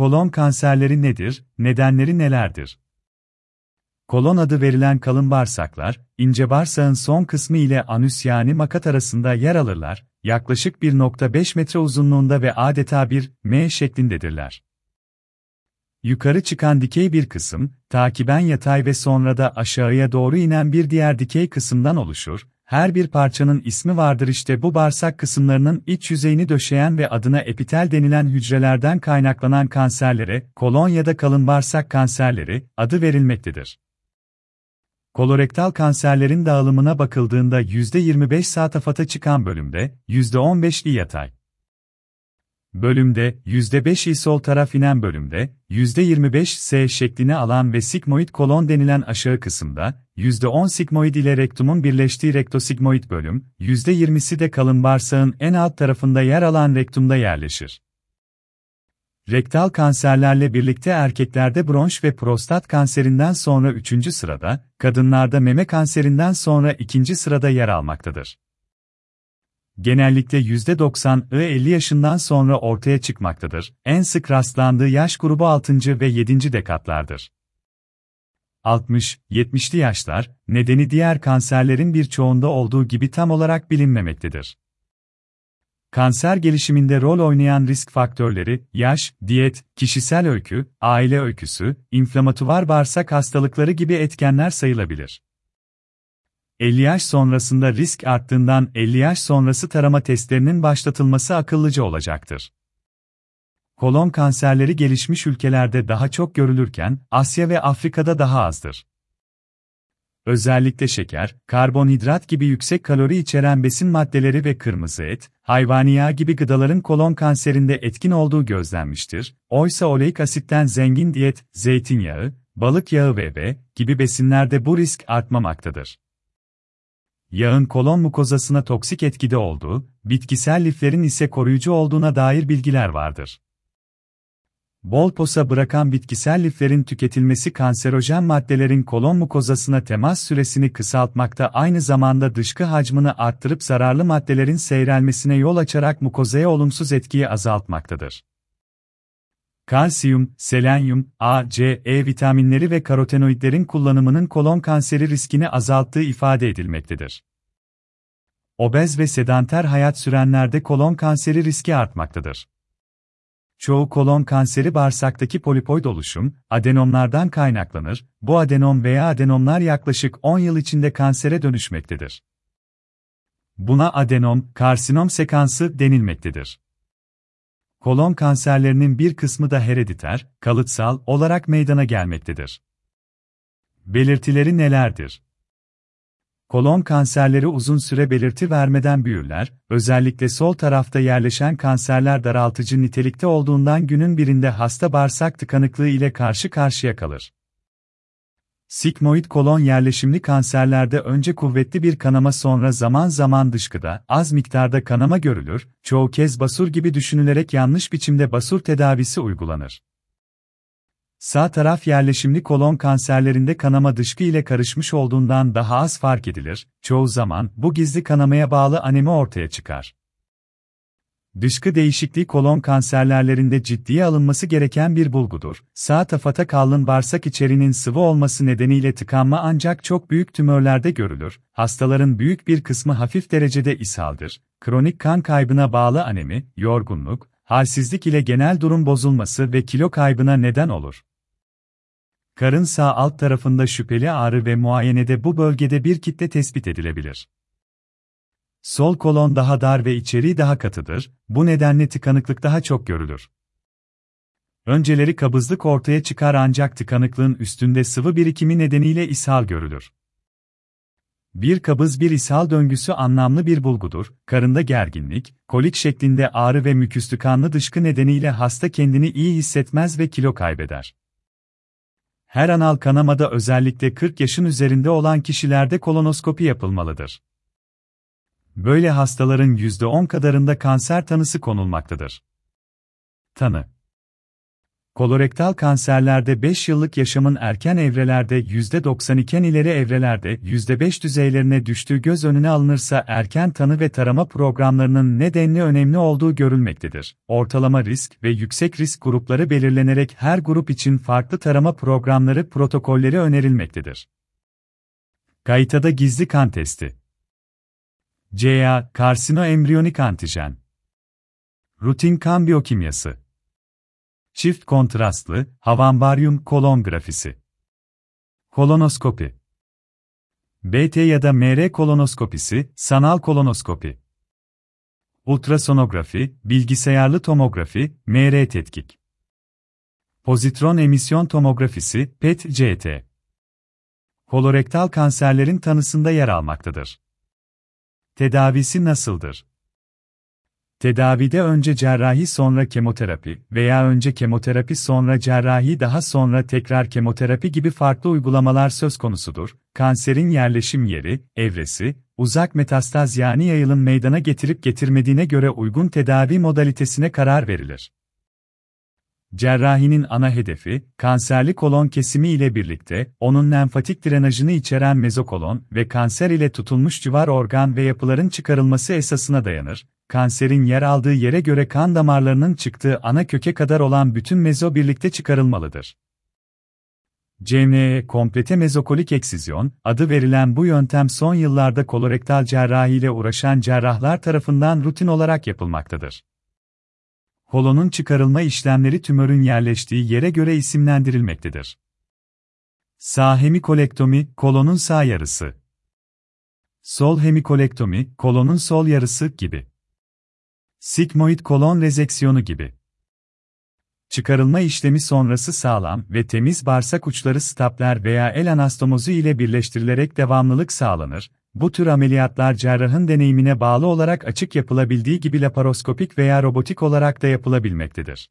Kolon kanserleri nedir, nedenleri nelerdir? Kolon adı verilen kalın bağırsaklar, ince bağırsağın son kısmı ile anüs yani makat arasında yer alırlar, yaklaşık 1.5 metre uzunluğunda ve adeta bir M şeklindedirler. Yukarı çıkan dikey bir kısım, takiben yatay ve sonra da aşağıya doğru inen bir diğer dikey kısımdan oluşur. Her bir parçanın ismi vardır işte bu bağırsak kısımlarının iç yüzeyini döşeyen ve adına epitel denilen hücrelerden kaynaklanan kanserlere, kolon ya da kalın bağırsak kanserleri, adı verilmektedir. Kolorektal kanserlerin dağılımına bakıldığında %25 sağ tafata çıkan bölümde, %15'i yatay. Bölümde, %5'i sol taraf inen bölümde, %25 S şeklini alan ve sigmoid kolon denilen aşağı kısımda, %10 sigmoid ile rektumun birleştiği rektosigmoid bölüm, %20'si de kalın bağırsağın en alt tarafında yer alan rektumda yerleşir. Rektal kanserlerle birlikte erkeklerde bronş ve prostat kanserinden sonra 3. sırada, kadınlarda meme kanserinden sonra 2. sırada yer almaktadır. Genellikle %90'ı 50 yaşından sonra ortaya çıkmaktadır. En sık rastlandığı yaş grubu 6. ve 7. dekatlardır. 60-70'li yaşlar, nedeni diğer kanserlerin birçoğunda olduğu gibi tam olarak bilinmemektedir. Kanser gelişiminde rol oynayan risk faktörleri, yaş, diyet, kişisel öykü, aile öyküsü, inflamatuvar bağırsak hastalıkları gibi etkenler sayılabilir. 50 yaş sonrasında risk arttığından 50 yaş sonrası tarama testlerinin başlatılması akıllıca olacaktır. Kolon kanserleri gelişmiş ülkelerde daha çok görülürken, Asya ve Afrika'da daha azdır. Özellikle şeker, karbonhidrat gibi yüksek kalori içeren besin maddeleri ve kırmızı et, hayvani yağ gibi gıdaların kolon kanserinde etkin olduğu gözlenmiştir. Oysa oleik asitten zengin diyet, zeytinyağı, balık yağı ve B gibi besinlerde bu risk artmamaktadır. Yağın kolon mukozasına toksik etkide olduğu, bitkisel liflerin ise koruyucu olduğuna dair bilgiler vardır. Bol posa bırakan bitkisel liflerin tüketilmesi kanserojen maddelerin kolon mukozasına temas süresini kısaltmakta aynı zamanda dışkı hacmını arttırıp zararlı maddelerin seyrelmesine yol açarak mukozaya olumsuz etkiyi azaltmaktadır. Kalsiyum, selenyum, A, C, E vitaminleri ve karotenoidlerin kullanımının kolon kanseri riskini azalttığı ifade edilmektedir. Obez ve sedanter hayat sürenlerde kolon kanseri riski artmaktadır. Çoğu kolon kanseri bağırsaktaki polipoid oluşum, adenomlardan kaynaklanır, bu adenom veya adenomlar yaklaşık 10 yıl içinde kansere dönüşmektedir. Buna adenom, karsinom sekansı denilmektedir. Kolon kanserlerinin bir kısmı da herediter, kalıtsal olarak meydana gelmektedir. Belirtileri nelerdir? Kolon kanserleri uzun süre belirti vermeden büyürler, özellikle sol tarafta yerleşen kanserler daraltıcı nitelikte olduğundan günün birinde hasta bağırsak tıkanıklığı ile karşı karşıya kalır. Sigmoid kolon yerleşimli kanserlerde önce kuvvetli bir kanama sonra zaman zaman dışkıda, az miktarda kanama görülür, çoğu kez basur gibi düşünülerek yanlış biçimde basur tedavisi uygulanır. Sağ taraf yerleşimli kolon kanserlerinde kanama dışkı ile karışmış olduğundan daha az fark edilir, çoğu zaman bu gizli kanamaya bağlı anemi ortaya çıkar. Dışkı değişikliği kolon kanserlerlerinde ciddiye alınması gereken bir bulgudur. Sağ tafata kalın bağırsak içerinin sıvı olması nedeniyle tıkanma ancak çok büyük tümörlerde görülür. Hastaların büyük bir kısmı hafif derecede ishaldir. Kronik kan kaybına bağlı anemi, yorgunluk, halsizlik ile genel durum bozulması ve kilo kaybına neden olur. Karın sağ alt tarafında şüpheli ağrı ve muayenede bu bölgede bir kitle tespit edilebilir. Sol kolon daha dar ve içeriği daha katıdır, bu nedenle tıkanıklık daha çok görülür. Önceleri kabızlık ortaya çıkar ancak tıkanıklığın üstünde sıvı birikimi nedeniyle ishal görülür. Bir kabız bir ishal döngüsü anlamlı bir bulgudur, karında gerginlik, kolik şeklinde ağrı ve müküstü kanlı dışkı nedeniyle hasta kendini iyi hissetmez ve kilo kaybeder. Her anal kanamada özellikle 40 yaşın üzerinde olan kişilerde kolonoskopi yapılmalıdır. Böyle hastaların %10 kadarında kanser tanısı konulmaktadır. Tanı Kolorektal kanserlerde 5 yıllık yaşamın erken evrelerde %90 iken ileri evrelerde %5 düzeylerine düştüğü göz önüne alınırsa erken tanı ve tarama programlarının nedenli önemli olduğu görülmektedir. Ortalama risk ve yüksek risk grupları belirlenerek her grup için farklı tarama programları protokolleri önerilmektedir. Kayıtada gizli kan testi. CA, karsinoembriyonik antijen. Rutin kan biyokimyası. Çift kontrastlı, havambaryum kolon grafisi. Kolonoskopi. BT ya da MR kolonoskopisi, sanal kolonoskopi. Ultrasonografi, bilgisayarlı tomografi, MR tetkik. Pozitron emisyon tomografisi, PET-CT. Kolorektal kanserlerin tanısında yer almaktadır. Tedavisi nasıldır? Tedavide önce cerrahi sonra kemoterapi veya önce kemoterapi sonra cerrahi daha sonra tekrar kemoterapi gibi farklı uygulamalar söz konusudur. Kanserin yerleşim yeri, evresi, uzak metastaz yani yayılım meydana getirip getirmediğine göre uygun tedavi modalitesine karar verilir. Cerrahinin ana hedefi, kanserli kolon kesimi ile birlikte, onun lenfatik drenajını içeren mezokolon ve kanser ile tutulmuş civar organ ve yapıların çıkarılması esasına dayanır. Kanserin yer aldığı yere göre kan damarlarının çıktığı ana köke kadar olan bütün mezo birlikte çıkarılmalıdır. CME komplete mezokolik eksizyon, adı verilen bu yöntem son yıllarda kolorektal cerrahi ile uğraşan cerrahlar tarafından rutin olarak yapılmaktadır. Kolonun çıkarılma işlemleri tümörün yerleştiği yere göre isimlendirilmektedir. Sağ hemikolektomi, kolonun sağ yarısı. Sol hemikolektomi, kolonun sol yarısı gibi. Sigmoid kolon rezeksiyonu gibi. Çıkarılma işlemi sonrası sağlam ve temiz bağırsak uçları stapler veya el anastomozu ile birleştirilerek devamlılık sağlanır, bu tür ameliyatlar cerrahın deneyimine bağlı olarak açık yapılabildiği gibi laparoskopik veya robotik olarak da yapılabilmektedir.